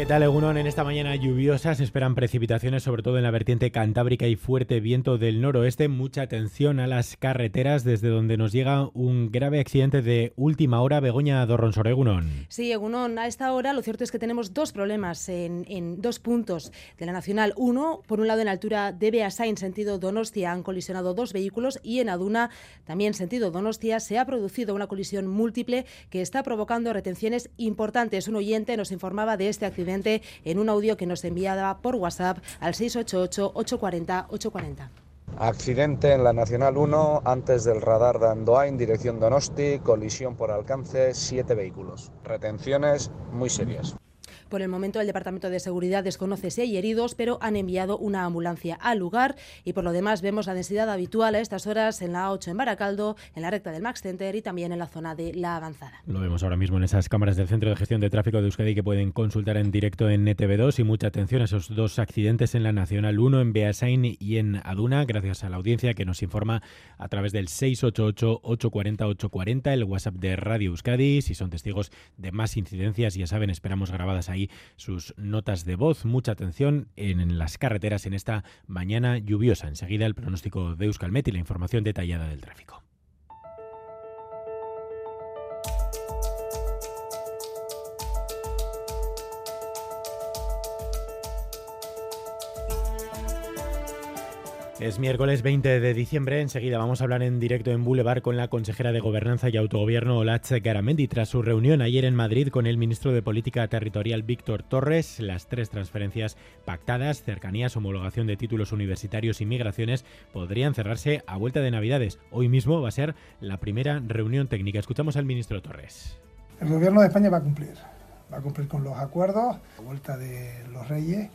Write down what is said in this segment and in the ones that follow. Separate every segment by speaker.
Speaker 1: ¿Qué tal, Egunon? En esta mañana lluviosa se esperan precipitaciones, sobre todo en la vertiente cantábrica y fuerte viento del noroeste. Mucha atención a las carreteras, desde donde nos llega un grave accidente de última hora. Begoña Dorronsor, Egunon.
Speaker 2: Sí, Egunon, a esta hora lo cierto es que tenemos dos problemas en, en dos puntos de la Nacional. Uno, por un lado, en la altura de Beasain, sentido Donostia, han colisionado dos vehículos y en Aduna, también sentido Donostia, se ha producido una colisión múltiple que está provocando retenciones importantes. Un oyente nos informaba de este accidente en un audio que nos enviaba por WhatsApp al 688-840-840.
Speaker 3: Accidente en la Nacional 1 antes del radar de Andoain, dirección Donosti, colisión por alcance, siete vehículos. Retenciones muy serias.
Speaker 2: Por el momento, el Departamento de Seguridad desconoce si hay heridos, pero han enviado una ambulancia al lugar y por lo demás vemos la densidad habitual a estas horas en la A8 en Baracaldo, en la recta del Max Center y también en la zona de La Avanzada.
Speaker 1: Lo vemos ahora mismo en esas cámaras del Centro de Gestión de Tráfico de Euskadi que pueden consultar en directo en NTV2 y mucha atención a esos dos accidentes en la Nacional 1 en Beasain y en Aduna, gracias a la audiencia que nos informa a través del 688-840-840, el WhatsApp de Radio Euskadi. Si son testigos de más incidencias, ya saben, esperamos grabadas ahí sus notas de voz. Mucha atención en las carreteras en esta mañana lluviosa. Enseguida el pronóstico de Euskalmet y la información detallada del tráfico. Es miércoles 20 de diciembre. Enseguida vamos a hablar en directo en Boulevard con la consejera de Gobernanza y Autogobierno Olatz Garamendi tras su reunión ayer en Madrid con el ministro de Política Territorial Víctor Torres. Las tres transferencias pactadas, cercanías, homologación de títulos universitarios y migraciones, podrían cerrarse a vuelta de Navidades. Hoy mismo va a ser la primera reunión técnica. Escuchamos al ministro Torres.
Speaker 4: El Gobierno de España va a cumplir. Va a cumplir con los acuerdos. A vuelta de los Reyes,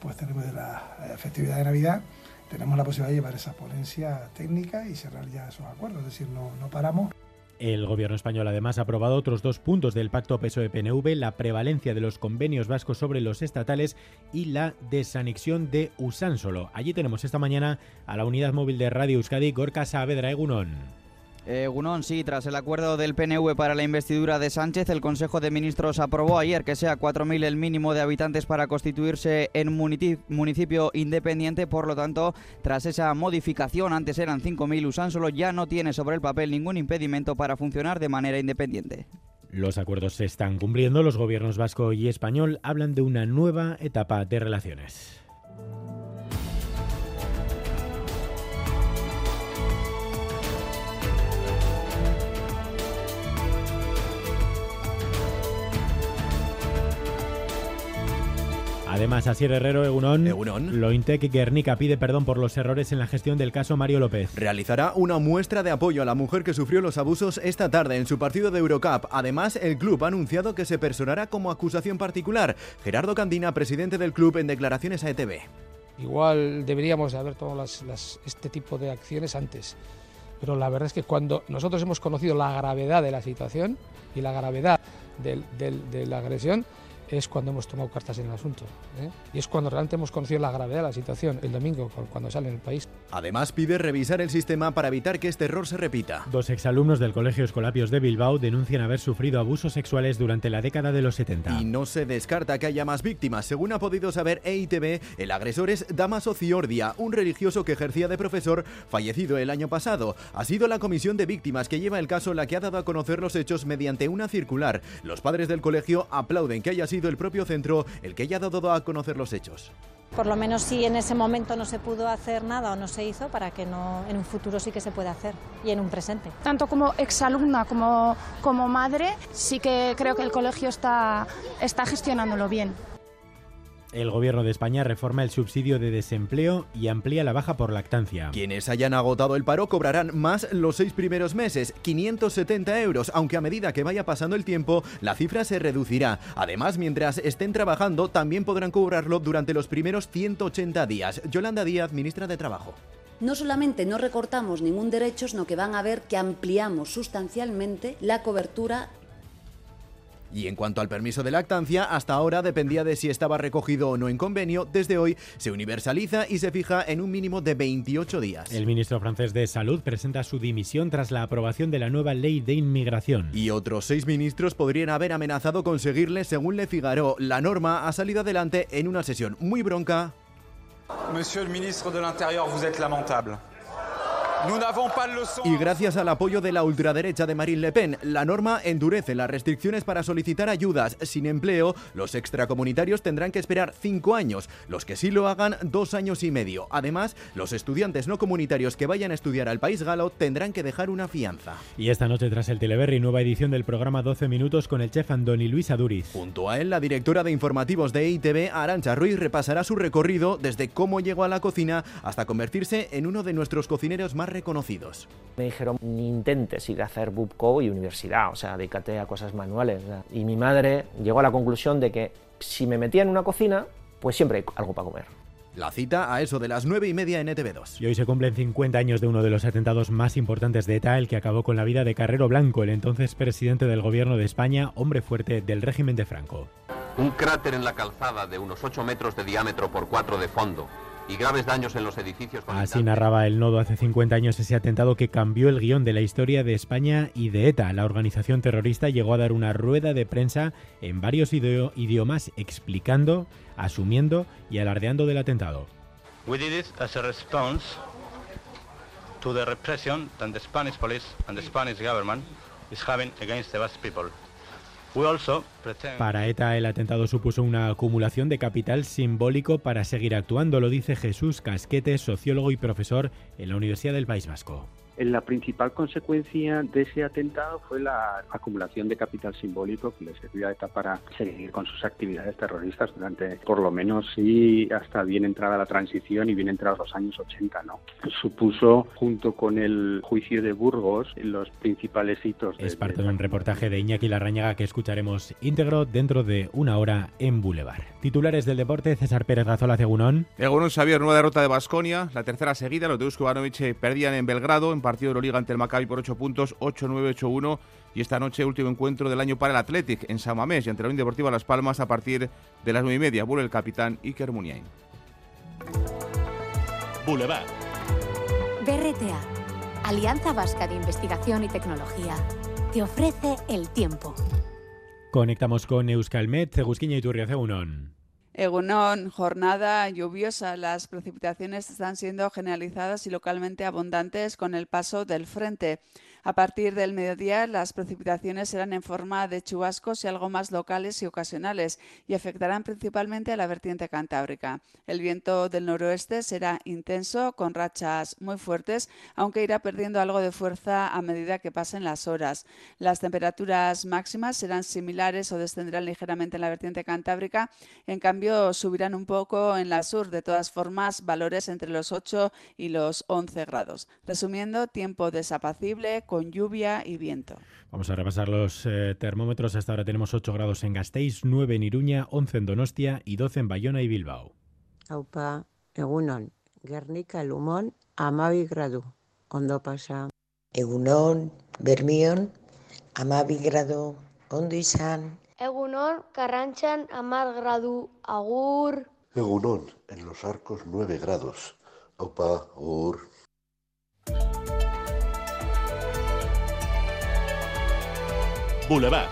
Speaker 4: pues tenemos la festividad de Navidad tenemos la posibilidad de llevar esa ponencia técnica y cerrar ya esos acuerdos, es decir, no, no paramos.
Speaker 1: El gobierno español además ha aprobado otros dos puntos del pacto PSOE-PNV, la prevalencia de los convenios vascos sobre los estatales y la desanexión de Usánsolo. Allí tenemos esta mañana a la unidad móvil de Radio Euskadi, Gorka Saavedra Egunon.
Speaker 5: Eh, Gunón, sí, tras el acuerdo del PNV para la investidura de Sánchez, el Consejo de Ministros aprobó ayer que sea 4.000 el mínimo de habitantes para constituirse en municipio independiente. Por lo tanto, tras esa modificación, antes eran 5.000, Usánsolo ya no tiene sobre el papel ningún impedimento para funcionar de manera independiente.
Speaker 1: Los acuerdos se están cumpliendo. Los gobiernos vasco y español hablan de una nueva etapa de relaciones. Además, Asier Herrero, Egunon,
Speaker 6: Egunon.
Speaker 1: Lointec Guernica pide perdón por los errores en la gestión del caso Mario López.
Speaker 6: Realizará una muestra de apoyo a la mujer que sufrió los abusos esta tarde en su partido de Eurocup. Además, el club ha anunciado que se personará como acusación particular. Gerardo Candina, presidente del club, en declaraciones a ETV.
Speaker 7: Igual deberíamos haber tomado este tipo de acciones antes. Pero la verdad es que cuando nosotros hemos conocido la gravedad de la situación y la gravedad de la agresión, es cuando hemos tomado cartas en el asunto. ¿eh? Y es cuando realmente hemos conocido la gravedad de la situación, el domingo, cuando sale en el país.
Speaker 6: Además, pide revisar el sistema para evitar que este error se repita.
Speaker 1: Dos exalumnos del Colegio Escolapios de Bilbao denuncian haber sufrido abusos sexuales durante la década de los 70.
Speaker 6: Y no se descarta que haya más víctimas. Según ha podido saber EITB, el agresor es Damaso Ciordia, un religioso que ejercía de profesor, fallecido el año pasado. Ha sido la comisión de víctimas que lleva el caso la que ha dado a conocer los hechos mediante una circular. Los padres del colegio aplauden que haya sido el propio centro el que haya dado a conocer los hechos.
Speaker 8: Por lo menos si en ese momento no se pudo hacer nada o no se hizo, para que no en un futuro sí que se pueda hacer y en un presente.
Speaker 9: Tanto como exalumna como, como madre, sí que creo que el colegio está, está gestionándolo bien.
Speaker 1: El gobierno de España reforma el subsidio de desempleo y amplía la baja por lactancia.
Speaker 6: Quienes hayan agotado el paro cobrarán más los seis primeros meses, 570 euros, aunque a medida que vaya pasando el tiempo, la cifra se reducirá. Además, mientras estén trabajando, también podrán cobrarlo durante los primeros 180 días. Yolanda Díaz, ministra de Trabajo
Speaker 10: no solamente no recortamos ningún derecho, sino que van a ver que ampliamos sustancialmente la cobertura
Speaker 6: Y en cuanto al permiso de lactancia, hasta ahora dependía de si estaba recogido o no en convenio. Desde hoy se universaliza y se fija en un mínimo de 28 días.
Speaker 1: El ministro francés de Salud presenta su dimisión tras la aprobación de la nueva ley de inmigración.
Speaker 6: Y otros seis ministros podrían haber amenazado con seguirle según Le Figaro. La norma ha salido adelante en una sesión muy bronca.
Speaker 11: Monsieur le ministre de l'Intérieur, vous êtes lamentable.
Speaker 6: Y gracias al apoyo de la ultraderecha de Marine Le Pen, la norma endurece las restricciones para solicitar ayudas. Sin empleo, los extracomunitarios tendrán que esperar cinco años, los que sí lo hagan dos años y medio. Además, los estudiantes no comunitarios que vayan a estudiar al país galo tendrán que dejar una fianza.
Speaker 1: Y esta noche tras el Teleberry, nueva edición del programa 12 minutos con el chef Andoni Luis Aduriz.
Speaker 6: Junto a él, la directora de informativos de EITV, Arancha Ruiz, repasará su recorrido desde cómo llegó a la cocina hasta convertirse en uno de nuestros cocineros más reconocidos.
Speaker 12: Me dijeron, ni intentes ir a hacer BUPCO y universidad, o sea, dedícate a cosas manuales. Y mi madre llegó a la conclusión de que si me metía en una cocina, pues siempre hay algo para comer.
Speaker 6: La cita a eso de las nueve y media en ETV2.
Speaker 1: Y hoy se cumplen 50 años de uno de los atentados más importantes de ETA, el que acabó con la vida de Carrero Blanco, el entonces presidente del gobierno de España, hombre fuerte del régimen de Franco.
Speaker 13: Un cráter en la calzada de unos 8 metros de diámetro por 4 de fondo, y graves daños en los edificios.
Speaker 1: Así narraba el nodo hace 50 años ese atentado que cambió el guion de la historia de España y de ETA. La organización terrorista llegó a dar una rueda de prensa en varios idiomas explicando, asumiendo y alardeando del atentado.
Speaker 14: We did it as a response to the repression that the Spanish police and the Spanish government is having against the Basque people.
Speaker 1: Para ETA el atentado supuso una acumulación de capital simbólico para seguir actuando, lo dice Jesús Casquete, sociólogo y profesor en la Universidad del País Vasco.
Speaker 15: La principal consecuencia de ese atentado fue la acumulación de capital simbólico que le servía a ETA para seguir con sus actividades terroristas durante, por lo menos, sí, hasta bien entrada la transición y bien entrados los años 80, ¿no? Supuso, junto con el juicio de Burgos, los principales hitos.
Speaker 1: es parte de, un reportaje de Iñaki Larrañaga que escucharemos íntegro dentro de una hora en Boulevard. Titulares del deporte, César Pérez Gazola, Cegunón.
Speaker 16: Egunon Xavier, nueva derrota de Basconia, la tercera seguida, los de Usko perdían en Belgrado, en partido de Euroliga ante el Maccabi por 8 puntos, 8-9, 8-1. Y esta noche, último encuentro del año para el Athletic en San Mamés y ante la Unión Deportiva Las Palmas a partir de las 9 y media. Vuelve el capitán Iker Muniain.
Speaker 17: Boulevard. BRTA, Alianza Vasca de Investigación y Tecnología, te ofrece el tiempo.
Speaker 1: Conectamos con Euskalmet, Cegusquiña y Turria Unón.
Speaker 18: Egunon, jornada lluviosa. Las precipitaciones están siendo generalizadas y localmente abundantes con el paso del frente. A partir del mediodía, las precipitaciones serán en forma de chubascos y algo más locales y ocasionales y afectarán principalmente a la vertiente cantábrica. El viento del noroeste será intenso, con rachas muy fuertes, aunque irá perdiendo algo de fuerza a medida que pasen las horas. Las temperaturas máximas serán similares o descenderán ligeramente en la vertiente cantábrica. En cambio, subirán un poco en la sur. De todas formas, valores entre los 8 y los 11 grados. Resumiendo, tiempo desapacible con lluvia y viento.
Speaker 1: Vamos a repasar los eh, termómetros. Hasta ahora tenemos 8 grados en Gasteiz, 9 en Iruña, 11 en Donostia y 12 en Bayona y Bilbao.
Speaker 19: Aupa, egunon, Guernica, Lumón, amabi gradu. Ondo pasa.
Speaker 20: Egunon, Bermion, amabi gradu. Ondo izan.
Speaker 21: Egunon, Carranchan, amar gradu. Agur.
Speaker 22: Egunon, en los arcos 9 grados. Aupa, agur.
Speaker 1: Boulevard.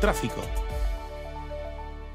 Speaker 1: Tráfico.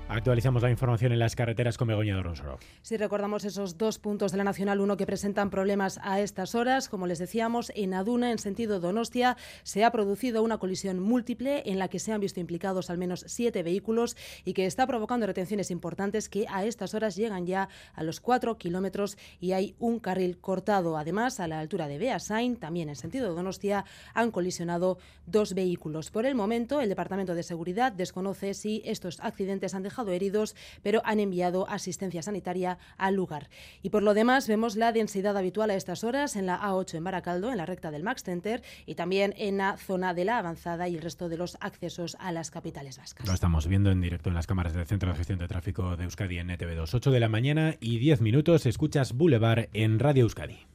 Speaker 1: Actualizamos la información en las carreteras con Begoña Rosoro.
Speaker 2: Si recordamos esos dos puntos de la Nacional 1 que presentan problemas a estas horas, como les decíamos, en Aduna, en sentido Donostia, se ha producido una colisión múltiple en la que se han visto implicados al menos siete vehículos y que está provocando retenciones importantes que a estas horas llegan ya a los cuatro kilómetros y hay un carril cortado. Además, a la altura de Beasain, también en sentido Donostia, han colisionado dos vehículos. Por el momento, el Departamento de Seguridad desconoce si estos accidentes han dejado heridos, pero han enviado asistencia sanitaria al lugar. Y por lo demás, vemos la densidad habitual a estas horas en la A8 en Baracaldo, en la recta del Max Center y también en la zona de la avanzada y el resto de los accesos a las capitales vascas.
Speaker 1: Lo estamos viendo en directo en las cámaras del Centro de Gestión de Tráfico de Euskadi en ETV2. 8 de la mañana y 10 minutos. Escuchas Boulevard en Radio Euskadi.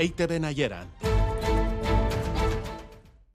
Speaker 23: EITV Nayeran.